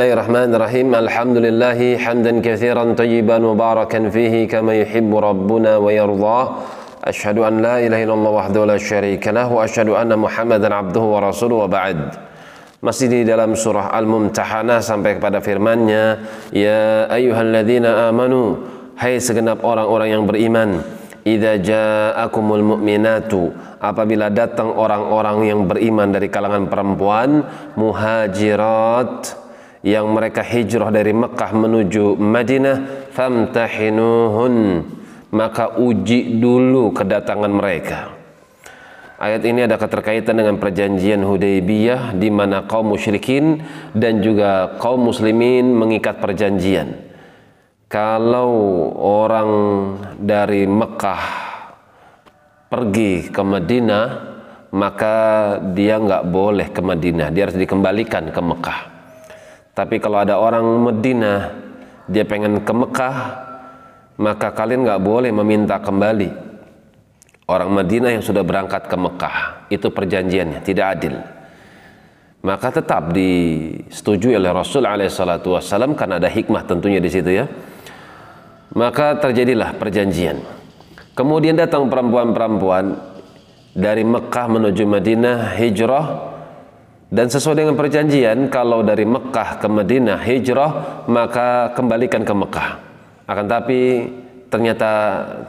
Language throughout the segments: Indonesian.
Bismillahirrahmanirrahim. Alhamdulillahi hamdan katsiran tayyiban mubarakan fihi kama yuhibbu rabbuna wa yardah. Asyhadu an la ilaha illallah wahdahu la syarika lah wa asyhadu anna Muhammadan abduhu wa rasuluhu wa ba'd. Masih di dalam surah Al-Mumtahanah sampai kepada firman-Nya, "Ya ayyuhalladzina amanu" Hai segenap orang-orang yang beriman, "Idza ja'akumul mu'minatu" Apabila datang orang-orang yang beriman dari kalangan perempuan, muhajirat yang mereka hijrah dari Mekah menuju Madinah famtahinuhun. Maka uji dulu kedatangan mereka. Ayat ini ada keterkaitan dengan perjanjian Hudaybiyah di mana kaum musyrikin dan juga kaum muslimin mengikat perjanjian. Kalau orang dari Mekah pergi ke Madinah maka dia nggak boleh ke Madinah. Dia harus dikembalikan ke Mekah tapi kalau ada orang Medina dia pengen ke Mekah, maka kalian nggak boleh meminta kembali orang Madinah yang sudah berangkat ke Mekah. Itu perjanjiannya, tidak adil. Maka tetap disetujui oleh Rasul alaihissalatu wassalam karena ada hikmah tentunya di situ ya. Maka terjadilah perjanjian. Kemudian datang perempuan-perempuan dari Mekah menuju Madinah hijrah dan sesuai dengan perjanjian kalau dari Mekah ke Madinah hijrah maka kembalikan ke Mekah. Akan tapi ternyata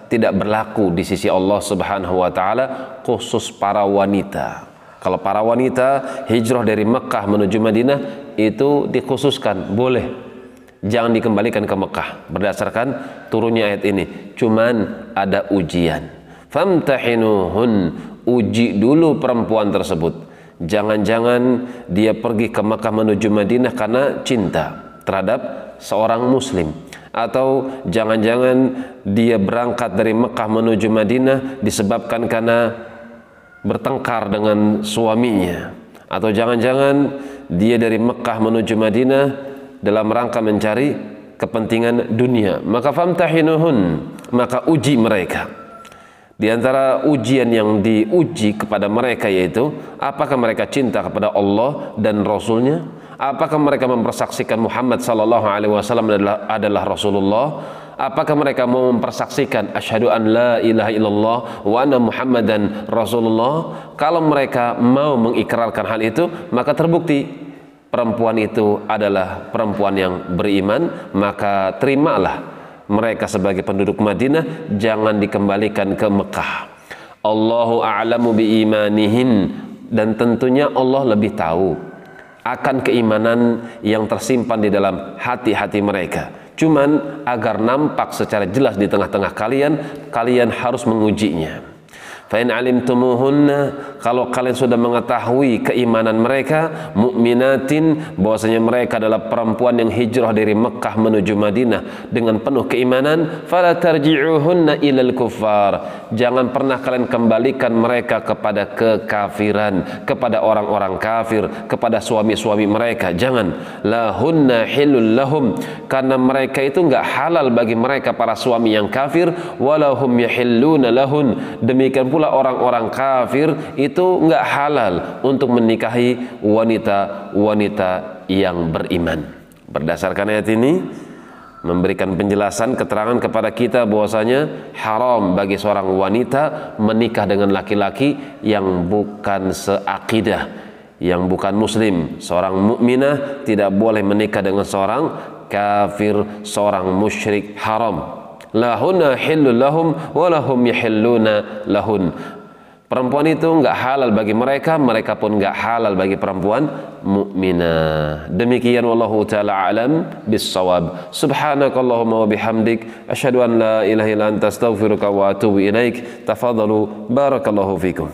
tidak berlaku di sisi Allah Subhanahu wa taala khusus para wanita. Kalau para wanita hijrah dari Mekah menuju Madinah itu dikhususkan boleh jangan dikembalikan ke Mekah berdasarkan turunnya ayat ini. Cuman ada ujian. Famtahinuhun uji dulu perempuan tersebut Jangan-jangan dia pergi ke Makkah menuju Madinah karena cinta terhadap seorang muslim. Atau jangan-jangan dia berangkat dari Mekah menuju Madinah disebabkan karena bertengkar dengan suaminya. Atau jangan-jangan dia dari Mekah menuju Madinah dalam rangka mencari kepentingan dunia. Maka famtahinuhun maka uji mereka di antara ujian yang diuji kepada mereka yaitu apakah mereka cinta kepada Allah dan Rasulnya? Apakah mereka mempersaksikan Muhammad sallallahu alaihi wasallam adalah, adalah Rasulullah? Apakah mereka mau mempersaksikan asyhadu an la ilaha illallah wa anna Muhammadan Rasulullah? Kalau mereka mau mengikrarkan hal itu, maka terbukti perempuan itu adalah perempuan yang beriman, maka terimalah mereka sebagai penduduk Madinah jangan dikembalikan ke Mekah. Allahu a'lamu bi imanihin dan tentunya Allah lebih tahu akan keimanan yang tersimpan di dalam hati-hati mereka. Cuman agar nampak secara jelas di tengah-tengah kalian, kalian harus mengujinya. Fa'in alimtumuhunna kalau kalian sudah mengetahui keimanan mereka mukminatin bahwasanya mereka adalah perempuan yang hijrah dari Mekah menuju Madinah dengan penuh keimanan fala tarji'uhunna ilal kuffar. Jangan pernah kalian kembalikan mereka kepada kekafiran kepada orang-orang kafir kepada suami-suami mereka. Jangan. Lahunna hilul lahum karena mereka itu enggak halal bagi mereka para suami yang kafir walahum yahilluna lahun. Demikian pula pula orang-orang kafir itu enggak halal untuk menikahi wanita-wanita yang beriman. Berdasarkan ayat ini memberikan penjelasan keterangan kepada kita bahwasanya haram bagi seorang wanita menikah dengan laki-laki yang bukan seakidah, yang bukan muslim. Seorang mukminah tidak boleh menikah dengan seorang kafir, seorang musyrik haram lahunna hillul lahum walahum yahilluna lahun. Perempuan itu enggak halal bagi mereka mereka pun enggak halal bagi perempuan mukminah. Demikian wallahu taala alam bissawab. Subhanakallahumma wa bihamdik asyhadu an la ilaha illa anta astaghfiruka wa atubu ilaik. Tafadalu barakallahu fikum